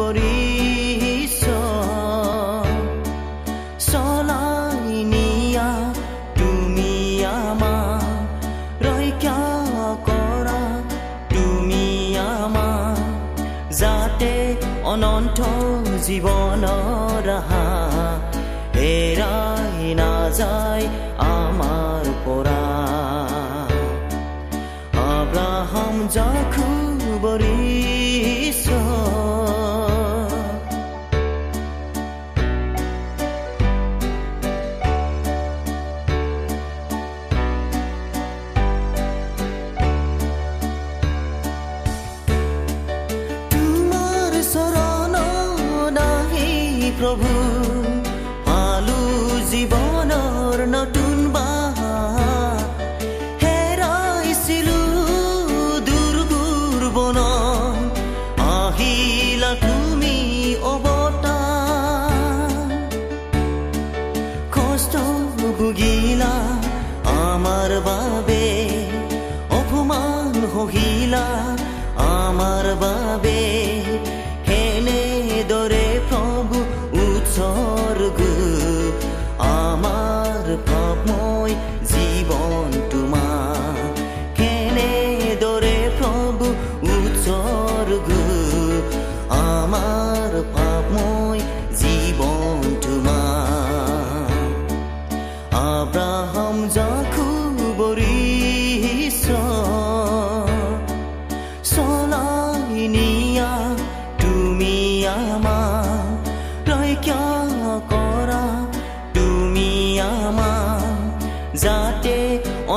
nobody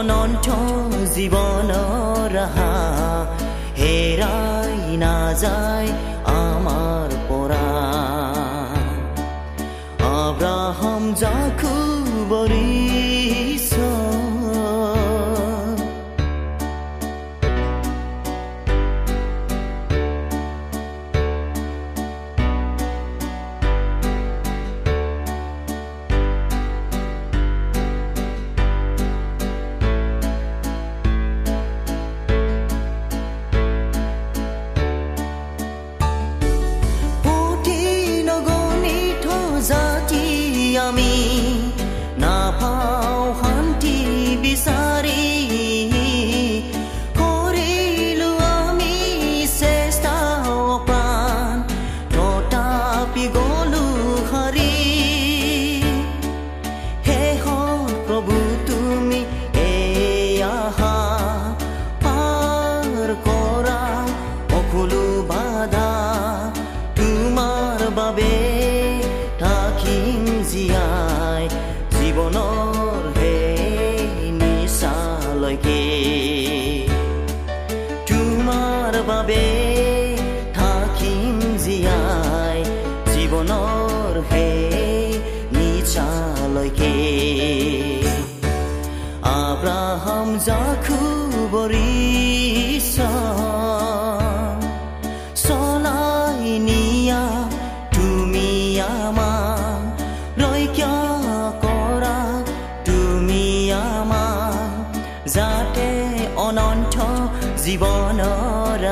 অনন্ত জীৱনৰ হা হেৰাই নাযায় আমাৰ পৰা। আব্ৰাহাম জাখু বৰিছ জীৱনৰ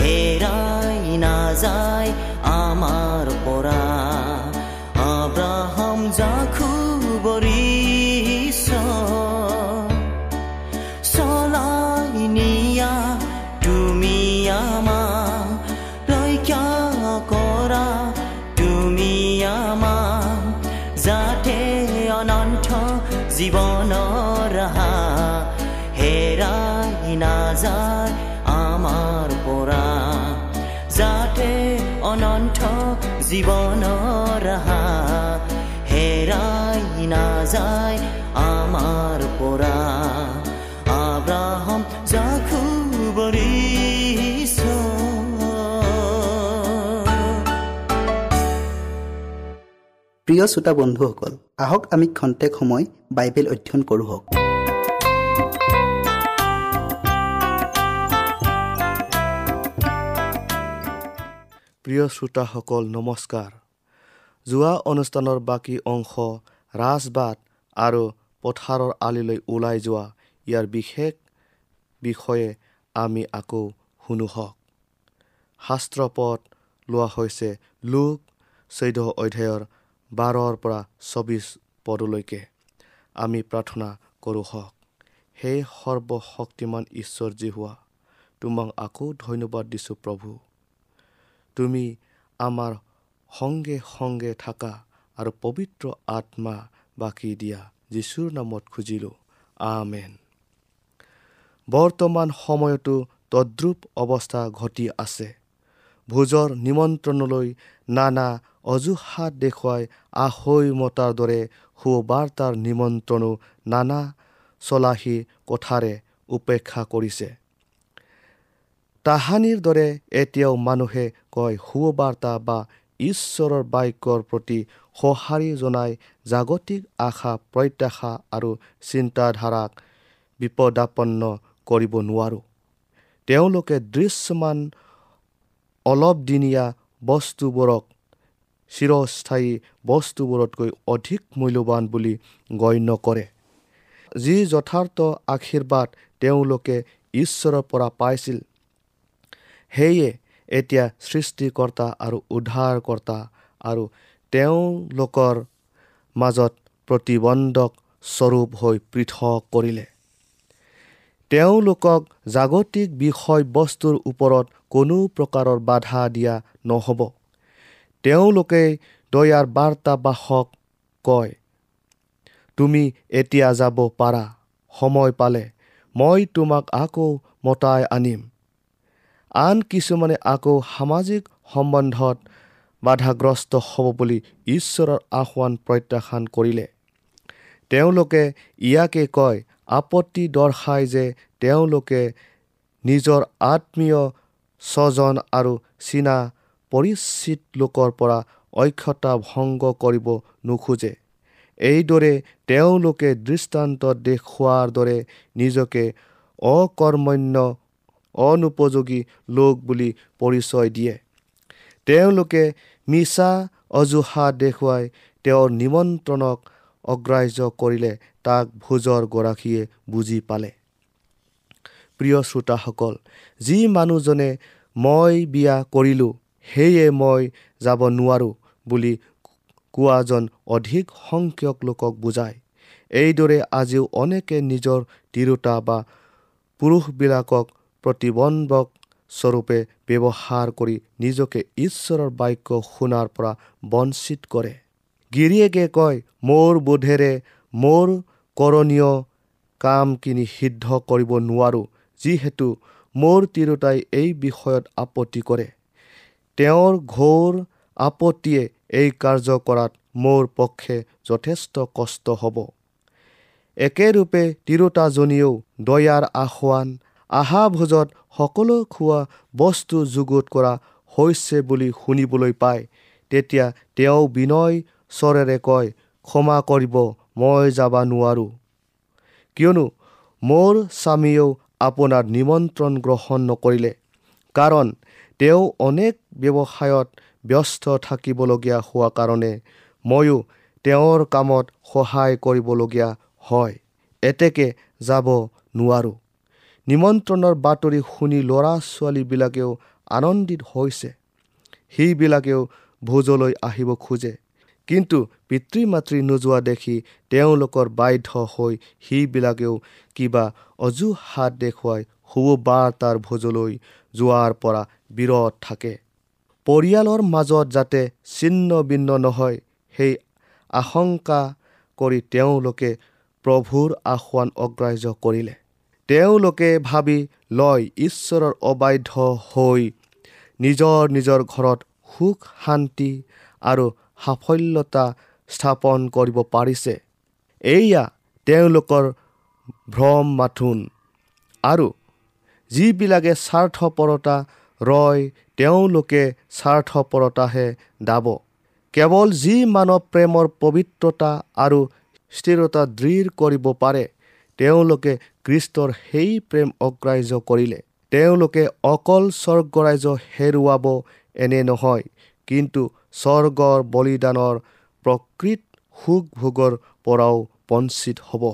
হেৰাই নাযায় আমাৰ জীৱনৰ হেৰাই নাযায় আমাৰ পৰা। আব্ৰাহম জাখু বৰিছ প্ৰিয় শ্ৰোতা বন্ধুসকল আহক আমি খন্তেক সময় বাইবেল অধ্যয়ন কৰোঁ প্ৰিয় শ্ৰোতাসকল নমস্কাৰ। যোৱা অনুষ্ঠানৰ বাকী অংশ ৰাজবাট আৰু পথাৰৰ আলিলৈ ওলাই যোৱা ইয়াৰ বিশেষ বিষয়ে আমি আকৌ শুনো হওক। শাস্ত্ৰপদ লোৱা হৈছে লোক চৈধ্য অধ্যায়ৰ বাৰৰ পৰা চৌবিছ পদলৈকে। আমি প্ৰাৰ্থনা কৰোঁ হওক। সেই সৰ্বশক্তিমান ঈশ্বৰ যি হোৱা তোমাক আকৌ ধন্যবাদ দিছোঁ প্ৰভু। তুমি আমাৰ সংগে সংগে থাকা আৰু পবিত্ৰ আত্মা বাকী দিয়া যীশুৰ নামত খুজিলোঁ। আমেন। বৰ্তমান সময়তো তদ্ৰুপ অৱস্থা ঘটি আছে। ভোজৰ নিমন্ত্ৰণলৈ নানা অজুহাত দেখুৱাই আহৈ মতাৰ দৰে সুবাৰ্তাৰ নিমন্ত্ৰণো নানা চলাহী কথাৰে উপেক্ষা কৰিছে। তাহানিৰ দৰে এতিয়াও মানুহে কয় সুবাৰ্তা বা ঈশ্বৰৰ বাক্যৰ প্ৰতি সঁহাৰি জনাই জাগতিক আশা প্ৰত্যাশা আৰু চিন্তাধাৰাক বিপদাপন্ন কৰিব নোৱাৰোঁ। তেওঁলোকে দৃশ্যমান অলপদিনীয়া বস্তুবোৰক চিৰস্থায়ী বস্তুবোৰতকৈ অধিক মূল্যৱান বুলি গণ্য কৰে। যি যথাৰ্থ আশীৰ্বাদ তেওঁলোকে ঈশ্বৰৰ পৰা পাইছিল সেয়ে এতিয়া সৃষ্টিকৰ্তা আৰু উদ্ধাৰকৰ্তা আৰু তেওঁলোকৰ মাজত প্ৰতিবন্ধক স্বৰূপ হৈ পৃথক কৰিলে। তেওঁলোকক জাগতিক বিষয়বস্তুৰ ওপৰত কোনো প্ৰকাৰৰ বাধা দিয়া নহ'ব। তেওঁলোকে দয়াৰ বাৰ্তাবাসক কয় তুমি এতিয়া যাব পাৰা। সময় পালে মই তোমাক আকৌ মতাই আনিম। আন কিছুমানে আকৌ সামাজিক সম্বন্ধত বাধাগ্ৰস্ত হ'ব বুলি ঈশ্বৰৰ আহ্বান প্ৰত্যাখ্যান কৰিলে। তেওঁলোকে ইয়াকে কয় আপত্তি দৰ্শাই যে তেওঁলোকে নিজৰ আত্মীয় স্বজন আৰু চীনা পৰিচিত লোকৰ পৰা অক্ষতা ভংগ কৰিব নোখোজে। এইদৰে তেওঁলোকে দৃষ্টান্ত দেখুওৱাৰ দৰে নিজকে অকৰ্মণ্য অনুপযোগী লোক বুলি পৰিচয় দিয়ে। তেওঁলোকে মিছা অজুহাত দেখুৱাই তেওঁৰ নিমন্ত্ৰণক অগ্ৰাহ্য কৰিলে তাক ভোজৰ গৰাকীয়ে বুজি পালে। প্ৰিয় শ্ৰোতাসকল যি মানুহজনে মই বিয়া কৰিলোঁ সেয়ে মই যাব নোৱাৰোঁ বুলি কোৱাজন অধিক সংখ্যক লোকক বুজায়। এইদৰে আজিও অনেকে নিজৰ তিৰোতা বা পুৰুষবিলাকক প্ৰতিবন্ধক স্বৰূপে ব্যৱহাৰ কৰি নিজকে ঈশ্বৰৰ বাক্য শুনাৰ পৰা বঞ্চিত কৰে। গিৰিয়েকে কয় মোৰ বোধেৰে মোৰ কৰণীয় কামখিনি সিদ্ধ কৰিব নোৱাৰোঁ যিহেতু মোৰ তিৰোতাই এই বিষয়ত আপত্তি কৰে। তেওঁৰ ঘোৰ আপত্তিয়ে এই কাৰ্য কৰাত মোৰ পক্ষে যথেষ্ট কষ্ট হ'ব। একেৰূপে তিৰোতাজনীয়েও দয়াৰ আহ্বান আহা ভোজত সকলো খোৱা বস্তু যুগুত কৰা হৈছে বুলি শুনিবলৈ পায়। তেতিয়া তেওঁ বিনয় স্বৰেৰে কয় ক্ষমা কৰিব মই যাব নোৱাৰোঁ। কিয়নো মোৰ স্বামীয়েও আপোনাৰ নিমন্ত্ৰণ গ্ৰহণ নকৰিলে। কাৰণ তেওঁ অনেক ব্যৱসায়ত ব্যস্ত থাকিবলগীয়া হোৱা কাৰণে ময়ো তেওঁৰ কামত সহায় কৰিবলগীয়া হয়। এতেকে যাব নোৱাৰোঁ। নিমন্ত্ৰণৰ বাতৰি শুনি ল'ৰা ছোৱালীবিলাকেও আনন্দিত হৈছে। সেইবিলাকেও ভোজলৈ আহিব খোজে। কিন্তু পিতৃ মাতৃ নোযোৱা দেখি তেওঁলোকৰ বাধ্য হৈ সেইবিলাকেও কিবা অজুহাত দেখুৱাই শুভ বাৰ্তাৰ ভোজলৈ যোৱাৰ পৰা বিৰত থাকে। পৰিয়ালৰ মাজত যাতে ছিন্ন ভিন্ন নহয় সেই আশংকা কৰি তেওঁলোকে প্ৰভুৰ আহ্বান অগ্ৰাহ্য কৰিলে। তেওঁলোকে ভাবি লয় ঈশ্বৰৰ অবাধ্য হৈ নিজৰ নিজৰ ঘৰত সুখ শান্তি আৰু সাফল্যতা স্থাপন কৰিব পাৰিছে। এয়া তেওঁলোকৰ ভ্ৰম মাথোন আৰু যিবিলাকে স্বাৰ্থপৰতা ৰয় তেওঁলোকে স্বাৰ্থপৰতাহে দাব। কেৱল যি মানৱ প্ৰেমৰ পবিত্ৰতা আৰু স্থিৰতা দৃঢ় কৰিব পাৰে তেওঁলোকে কৃষ্টৰ সেই প্ৰেম অগ্ৰাহ্য কৰিলে। তেওঁলোকে অকল স্বৰ্গৰাজ্য হেৰুৱাব এনে নহয় কিন্তু স্বৰ্গৰ বলিদানৰ প্ৰকৃত সুখ ভোগৰ পৰাও বঞ্চিত হ'ব।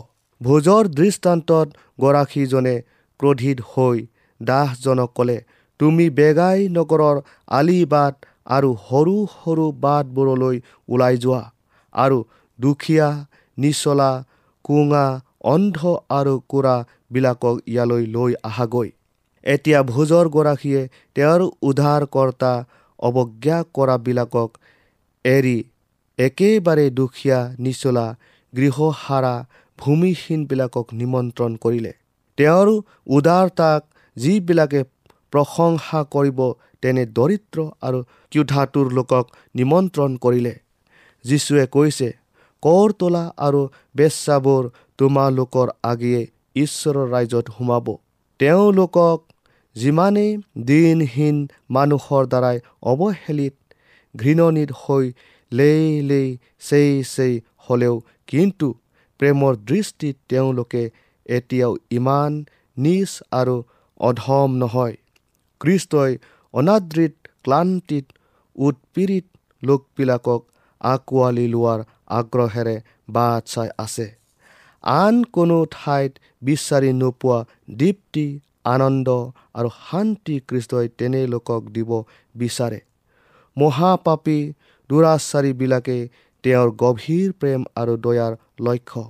ভোজৰ দৃষ্টান্তত গৰাকীজনে ক্ৰোধিত হৈ দাসজনক ক'লে তুমি বেগাই নগৰৰ আলিবাট আৰু সৰু সৰু বাটবোৰলৈ ওলাই যোৱা আৰু দুখীয়া নিচলা কোঙা অন্ধ আৰু কোৰাবিলাকক ইয়ালৈ লৈ আহাগৈ। এতিয়া ভোজৰ গৰাকীয়ে তেওঁৰ উদ্ধাৰকৰ্তা অৱজ্ঞা কৰাবিলাকক এৰি একেবাৰে দুখীয়া নিচলা গৃহহাৰা ভূমিহীনবিলাকক নিমন্ত্ৰণ কৰিলে। তেওঁৰ উদাৰতাক যিবিলাকে প্ৰশংসা কৰিব তেনে দৰিদ্ৰ আৰু ক্ষুধাতুৰ লোকক নিমন্ত্ৰণ কৰিলে। যীশুৱে কৈছে কৰ তোলা আৰু বেচাবোৰ তোমালোকৰ আগেয়ে ঈশ্বৰৰ ৰাজ্যত সোমাব। তেওঁলোকক যিমানেই দিনহীন মানুহৰ দ্বাৰাই অৱহেলিত ঘৃণনীত হৈ লেই লেই চেই চেই হ'লেও কিন্তু প্ৰেমৰ দৃষ্টিত তেওঁলোকে এতিয়াও ইমান নিজ আৰু অধম নহয়। কৃষ্টই অনাদৃত ক্লান্তিত উৎপীড়িত লোকবিলাকক আঁকোৱালি লোৱাৰ আগ্ৰহেৰে বাট চাই আছে। আন কোনো ঠাইত বিচাৰি নোপোৱা দীপ্তি আনন্দ আৰু শান্তি কৃষ্টই তেনে লোকক দিব বিচাৰে। মহাপাপী দুৰাচাৰীবিলাকে তেওঁৰ গভীৰ প্ৰেম আৰু দয়াৰ লক্ষ্য।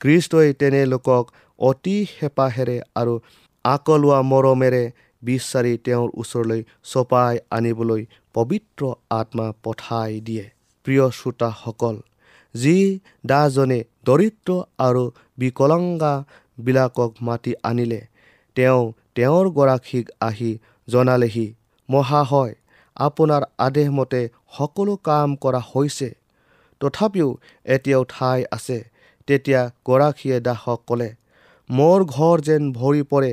কৃষ্টই তেনে লোকক অতি হেঁপাহেৰে আৰু আকলোৱা মৰমেৰে বিচাৰি তেওঁৰ ওচৰলৈ চপাই আনিবলৈ পবিত্ৰ আত্মা পঠাই দিয়ে। প্ৰিয় শ্ৰোতাসকল যি দাজনে দৰিদ্ৰ আৰু বিকলাংগাবিলাকক মাতি আনিলে। তেওঁ তেওঁৰ গৰাকীক আহি জনালেহি মহাশয় আপোনাৰ আদেশমতে সকলো কাম কৰা হৈছে। তথাপিও এতিয়াও ঠাই আছে। তেতিয়া গৰাকীয়ে দাসক ক'লে মোৰ ঘৰ যেন ভৰি পৰে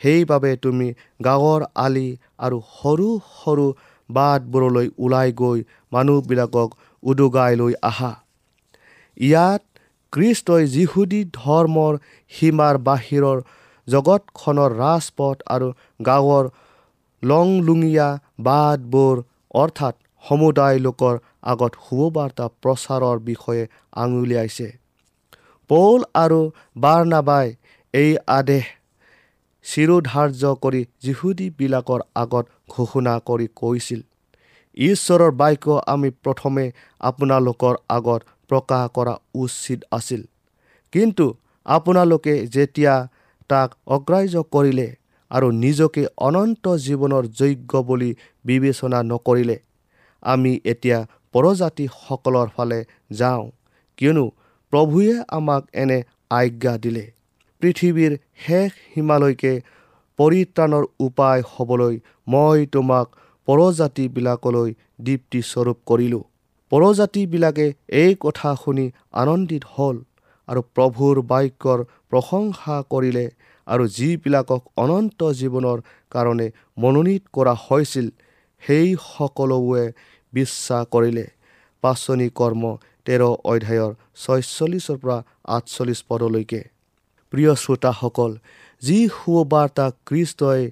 সেইবাবে তুমি গাঁৱৰ আলি আৰু সৰু সৰু বাটবোৰলৈ ওলাই গৈ মানুহবিলাকক উদুগাই লৈ আহা। ইয়াত কৃষ্টই যিহুদী ধৰ্মৰ সীমাৰ বাহিৰৰ জগতখনৰ ৰাজপথ আৰু গাঁৱৰ লংলুঙীয়া বাটবোৰ অৰ্থাৎ সমুদায় লোকৰ আগত শুভবাৰ্তা প্ৰচাৰৰ বিষয়ে আঙুলিয়াইছে। পৌল আৰু বাৰ্ণাবাই এই আদেশ চিৰোধাৰ্য কৰি যিহুদীবিলাকৰ আগত ঘোষণা কৰি কৈছিল। ঈশ্বৰৰ বাক্য আমি প্ৰথমে আপোনালোকৰ আগত প্ৰকাশ কৰা উচিত আছিল। কিন্তু আপোনালোকে যেতিয়া তাক অগ্ৰাহ্য কৰিলে আৰু নিজকে অনন্ত জীৱনৰ যোগ্য বুলি বিবেচনা নকৰিলে আমি এতিয়া পৰজাতিসকলৰ ফালে যাওঁ কিয়নো প্ৰভুৱে আমাক এনে আজ্ঞা দিলে। পৃথিৱীৰ শেষ সীমালৈকে পৰিত্ৰাণৰ উপায় হ'বলৈ মই তোমাক পৰজাতিবিলাকলৈ দীপ্তিস্বৰূপ কৰিলোঁ। পৰজাতিবিলাকে এই কথা শুনি আনন্দিত হ'ল আৰু প্ৰভুৰ বাক্যৰ প্ৰশংসা কৰিলে আৰু যিবিলাকক অনন্ত জীৱনৰ কাৰণে মনোনীত কৰা হৈছিল সেই সকলোৱে বিশ্বাস কৰিলে। পাচনি কৰ্ম তেৰ অধ্যায়ৰ ছয়চল্লিছৰ পৰা আঠচল্লিছ পদলৈকে। প্ৰিয় শ্ৰোতাসকল যি সুবাৰ্তা কৃষ্টই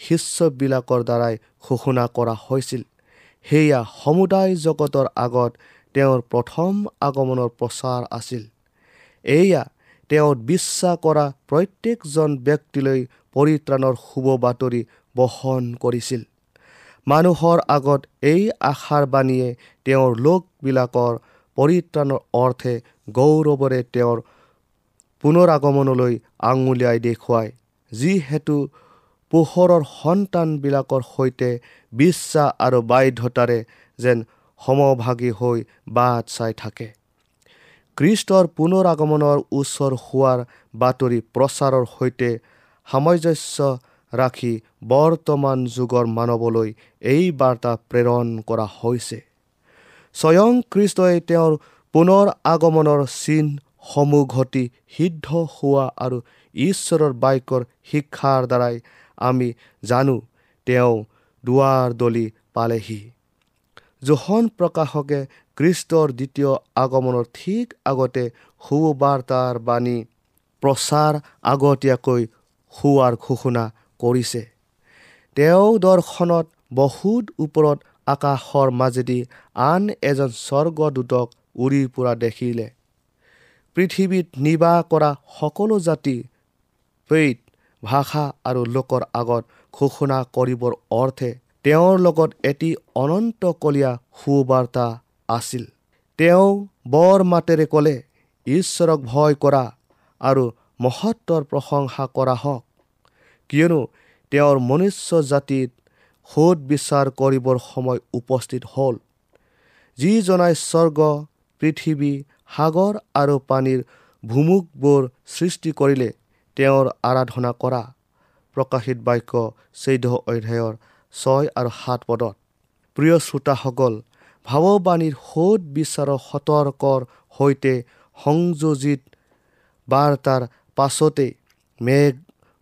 শিষ্যবিলাকৰ দ্বাৰাই ঘোষণা কৰা হৈছিল। সেয়া সমুদায় জগতৰ আগত তেওঁৰ প্ৰথম আগমনৰ প্ৰচাৰ আছিল। এয়া তেওঁ বিশ্বাস কৰা প্ৰত্যেকজন ব্যক্তিলৈ পৰিত্ৰাণৰ শুভ বাতৰি বহন কৰিছিল। মানুহৰ আগত এই আশাৰ বাণীয়ে তেওঁৰ লোকবিলাকৰ পৰিত্ৰাণৰ অৰ্থে গৌৰৱৰে তেওঁৰ পুনৰ আগমনলৈ আঙুলিয়াই দেখুৱায় যিহেতু পোহৰৰ সন্তানবিলাকৰ সৈতে বিশ্বাস আৰু বাধ্যতাৰে যেন সমভাগী হৈ বাট চাই থাকে। খ্ৰীষ্টৰ পুনৰ আগমনৰ ওচৰ হোৱাৰ বাতৰি প্ৰচাৰৰ সৈতে সামঞ্জস্য ৰাখি বৰ্তমান যুগৰ মানৱলৈ এই বাৰ্তা প্ৰেৰণ কৰা হৈছে। স্বয়ং খ্ৰীষ্টই তেওঁৰ পুনৰ আগমনৰ চিনসমূহ ঘটি সিদ্ধ হোৱা আৰু ঈশ্বৰৰ বাক্যৰ শিক্ষাৰ দ্বাৰাই আমি জানো তেওঁ দুৱাৰ দলি পালেহি। জোহন প্ৰকাশকে খ্ৰীষ্টৰ দ্বিতীয় আগমনৰ ঠিক আগতে সুবাৰ্তাৰ বাণী প্ৰচাৰ আগতীয়াকৈ হোৱাৰ ঘোষণা কৰিছে। তেওঁ দৰ্শনত বহুত ওপৰত আকাশৰ মাজেদি আন এজন স্বৰ্গদূতক উৰি পৰা দেখিলে। পৃথিৱীত নিবাহ কৰা সকলো জাতি পেইট ভাষা আৰু লোকৰ আগত ঘোষণা কৰিবৰ অৰ্থে তেওঁৰ লগত এটি অনন্তকলীয়া সুবাৰ্তা আছিল। তেওঁ বৰ মাতেৰে ক'লে ঈশ্বৰক ভয় কৰা আৰু মহত্বৰ প্ৰশংসা কৰা হওক। কিয়নো তেওঁৰ মনুষ্য জাতিত সোধ বিচাৰ কৰিবৰ সময় উপস্থিত হ'ল। যিজনাই স্বৰ্গ পৃথিৱী সাগৰ আৰু পানীৰ ভুমুকবোৰ সৃষ্টি কৰিলে তেওঁৰ আৰাধনা কৰা প্ৰকাশিত বাক্য চৈধ্য অধ্যায়ৰ ছয় আৰু সাত পদত। প্ৰিয় শ্ৰোতাসকল ভাৱবাণীৰ সোধ বিচাৰৰ সতৰ্কৰ সৈতে সংযোজিত বাৰ্তাৰ পাছতে মেঘ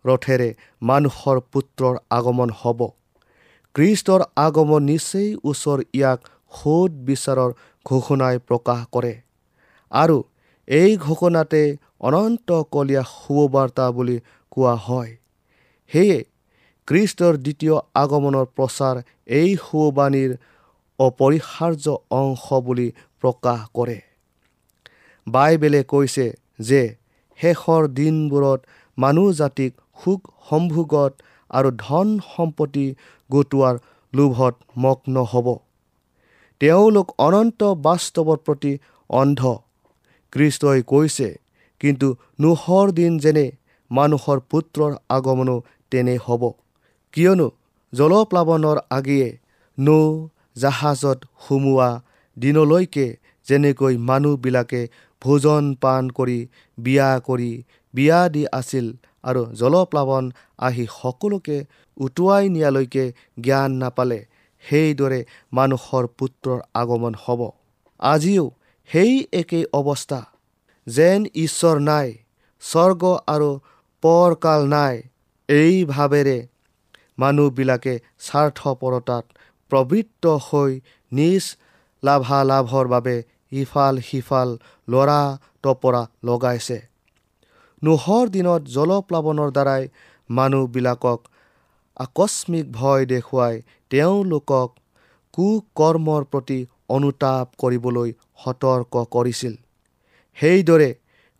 ৰথেৰে মানুহৰ পুত্ৰৰ আগমন হ'ব। খ্ৰীষ্টৰ আগমন নিচেই ওচৰ ইয়াক সোধ বিচাৰৰ ঘোষণাই প্ৰকাশ কৰে। আৰু এই ঘোষণাতে অনন্তকলীয়া সুবাৰ্তা বুলি কোৱা হয়। সেয়ে খ্ৰীষ্টৰ দ্বিতীয় আগমনৰ প্ৰচাৰ এই সুবাণীৰ অপৰিহাৰ্য অংশ বুলি প্ৰকাশ কৰে। বাইবেলে কৈছে যে শেষৰ দিনবোৰত মানুহ জাতিক সুখ সম্ভোগত আৰু ধন সম্পত্তি গোটোৱাৰ লোভত মগ্ন হ'ব। তেওঁলোক অনন্ত বাস্তৱৰ প্ৰতি অন্ধ। খ্ৰীষ্টই কৈছে কিন্তু নোহৰ দিন যেনে মানুহৰ পুত্ৰৰ আগমনো তেনে হ'ব। কিয়নো জলপ্লাৱনৰ আগিয়ে নৌ জাহাজত সুমোৱা দিনলৈকে যেনেকৈ মানুহবিলাকে ভোজন পাণ কৰি বিয়া কৰি বিয়া দি আছিল আৰু জলপ্লাৱন আহি সকলোকে উটুৱাই নিয়ালৈকে জ্ঞান নাপালে সেইদৰে মানুহৰ পুত্ৰৰ আগমন হ'ব। আজিও সেই একেই অৱস্থা যেন ঈশ্বৰ নাই স্বৰ্গ আৰু পৰকাল নাই। এই ভাৱেৰে মানুহবিলাকে স্বাৰ্থপৰতাত প্ৰবৃত্ত হৈ নিজ লাভালাভৰ বাবে ইফাল সিফাল লৰা টপৰা লগাইছে। নোহৰ দিনত জলপ্লাৱনৰ দ্বাৰাই মানুহবিলাকক আকস্মিক ভয় দেখুৱাই তেওঁলোকক কুকৰ্মৰ প্ৰতি অনুতাপ কৰিবলৈ সতৰ্ক কৰিছিল। সেইদৰে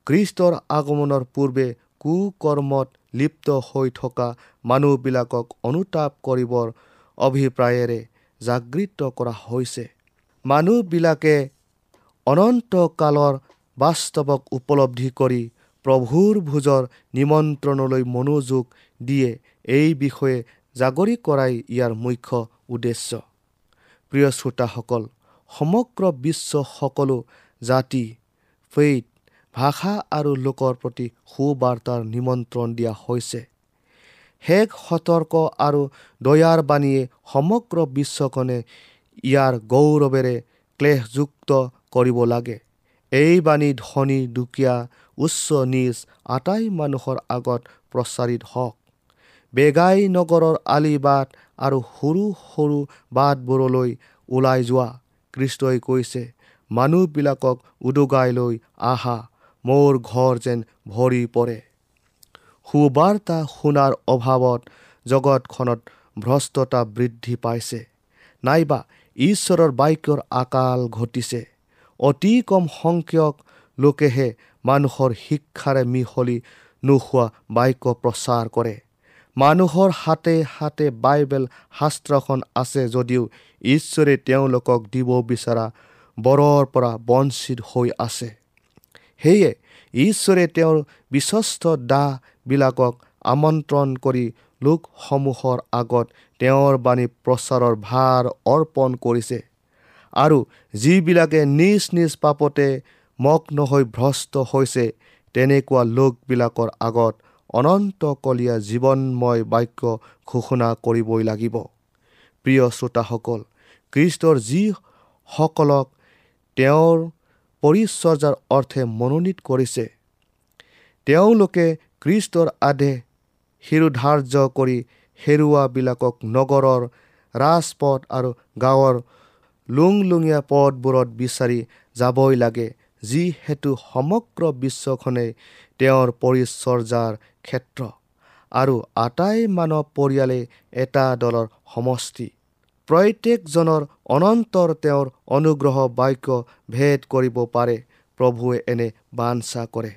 খ্ৰীষ্টৰ আগমনৰ পূৰ্বে কুকৰ্মত লিপ্ত হৈ থকা মানুহবিলাকক অনুতাপ কৰিবৰ অভিপ্ৰায়েৰে জাগৃত কৰা হৈছে। মানুহবিলাকে অনন্তকালৰ বাস্তৱক উপলব্ধি কৰি প্ৰভুৰ ভোজৰ নিমন্ত্ৰণলৈ মনোযোগ দিয়ে এই বিষয়ে জাগৰি কৰাই ইয়াৰ মুখ্য উদ্দেশ্য। প্ৰিয় শ্ৰোতাসকল সমগ্ৰ বিশ্ব সকলো জাতি ফেইট ভাষা আৰু লোকৰ প্ৰতি সুবাৰ্তাৰ নিমন্ত্ৰণ দিয়া হৈছে। শেষ সতৰ্ক আৰু দয়াৰ বাণীয়ে সমগ্ৰ বিশ্বখনে ইয়াৰ গৌৰৱেৰে ক্লেশযুক্ত কৰিব লাগে। এই বাণী ধনী দুখীয়া উচ্চ নিজ আটাই মানুহৰ আগত প্ৰচাৰিত হওক। বেগাই নগৰৰ আলিবাট আৰু সৰু সৰু বাটবোৰলৈ ওলাই যোৱা। কৃষ্টই কৈছে মানুহবিলাকক উদগাই লৈ আহা মোৰ ঘৰ যেন ভৰি পৰে। সুবাৰ্তা শুনাৰ অভাৱত জগতখনত ভ্ৰষ্টতা বৃদ্ধি পাইছে। নাইবা ঈশ্বৰৰ বাক্যৰ আকাল ঘটিছে। অতি কম সংখ্যক লোকেহে মানুহৰ শিক্ষাৰে মিহলি নোহোৱা বাক্য প্ৰচাৰ কৰে। মানুহৰ হাতে হাতে বাইবেল শাস্ত্ৰখন আছে যদিও ঈশ্বৰে তেওঁলোকক দিব বিচৰা বৰৰ পৰা বঞ্চিত হৈ আছে। সেয়ে ঈশ্বৰে তেওঁৰ বিশ্বস্ত দাহবিলাকক আমন্ত্ৰণ কৰি লোকসমূহৰ আগত তেওঁৰ বাণী প্ৰচাৰৰ ভাৰ অৰ্পণ কৰিছে আৰু যিবিলাকে নিজ নিজ পাপতে মগ্ন হৈ ভ্ৰষ্ট হৈছে তেনেকুৱা লোকবিলাকৰ আগত অনন্তকলীয়া জীৱনময় বাক্য ঘোষণা কৰিবই লাগিব। প্ৰিয় শ্ৰোতাসকল খ্ৰীষ্টৰ যিসকলক তেওঁৰ পৰিচৰ্যাৰ অৰ্থে মনোনীত কৰিছে তেওঁলোকে খ্ৰীষ্টৰ আদেশ শিৰোধাৰ্য কৰি হেৰুৱাবিলাকক নগৰৰ ৰাজপথ আৰু গাঁৱৰ লুংলুঙীয়া পথবোৰত বিচাৰি যাবই লাগে যিহেতু সমগ্ৰ বিশ্বখনেই তেওঁৰ পৰিচৰ্যাৰ ক্ষেত্ৰ আৰু আটাই মানৱ পৰিয়ালে এটা দলৰ সমষ্টি। প্ৰত্যেকজনৰ অনন্তৰ তেওঁৰ অনুগ্ৰহ বাক্য ভেদ কৰিব পাৰে। প্ৰভুৱে এনে বাঞ্ছা কৰে।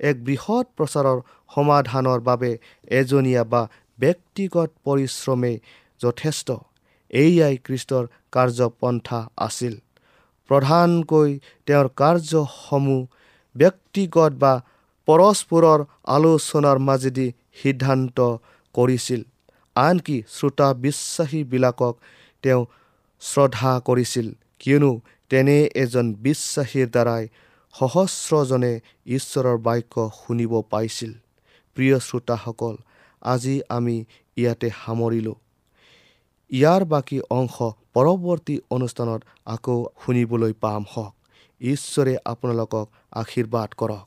এক বৃহৎ প্ৰচাৰৰ সমাধানৰ বাবে এজনীয়া বা ব্যক্তিগত পৰিশ্ৰমেই যথেষ্ট। এয়াই খ্ৰীষ্টৰ কাৰ্যপন্থা আছিল। প্ৰধানকৈ তেওঁৰ কাৰ্যসমূহ ব্যক্তিগত বা পৰস্পৰৰ আলোচনাৰ মাজেদি সিদ্ধান্ত কৰিছিল। আনকি শ্ৰোতা বিশ্বাসীবিলাকক তেওঁ শ্ৰদ্ধা কৰিছিল। কিয়নো তেনে এজন বিশ্বাসীৰ দ্বাৰাই সহস্ৰজনে ঈশ্বৰৰ বাক্য শুনিব পাইছিল। প্ৰিয় শ্ৰোতাসকল আজি আমি ইয়াতে সামৰিলোঁ। ইয়াৰ বাকী অংশ পৰৱৰ্তী অনুষ্ঠানত আকৌ শুনিবলৈ পাম হওক। ঈশ্বৰে আপোনালোকক আশীৰ্বাদ কৰক।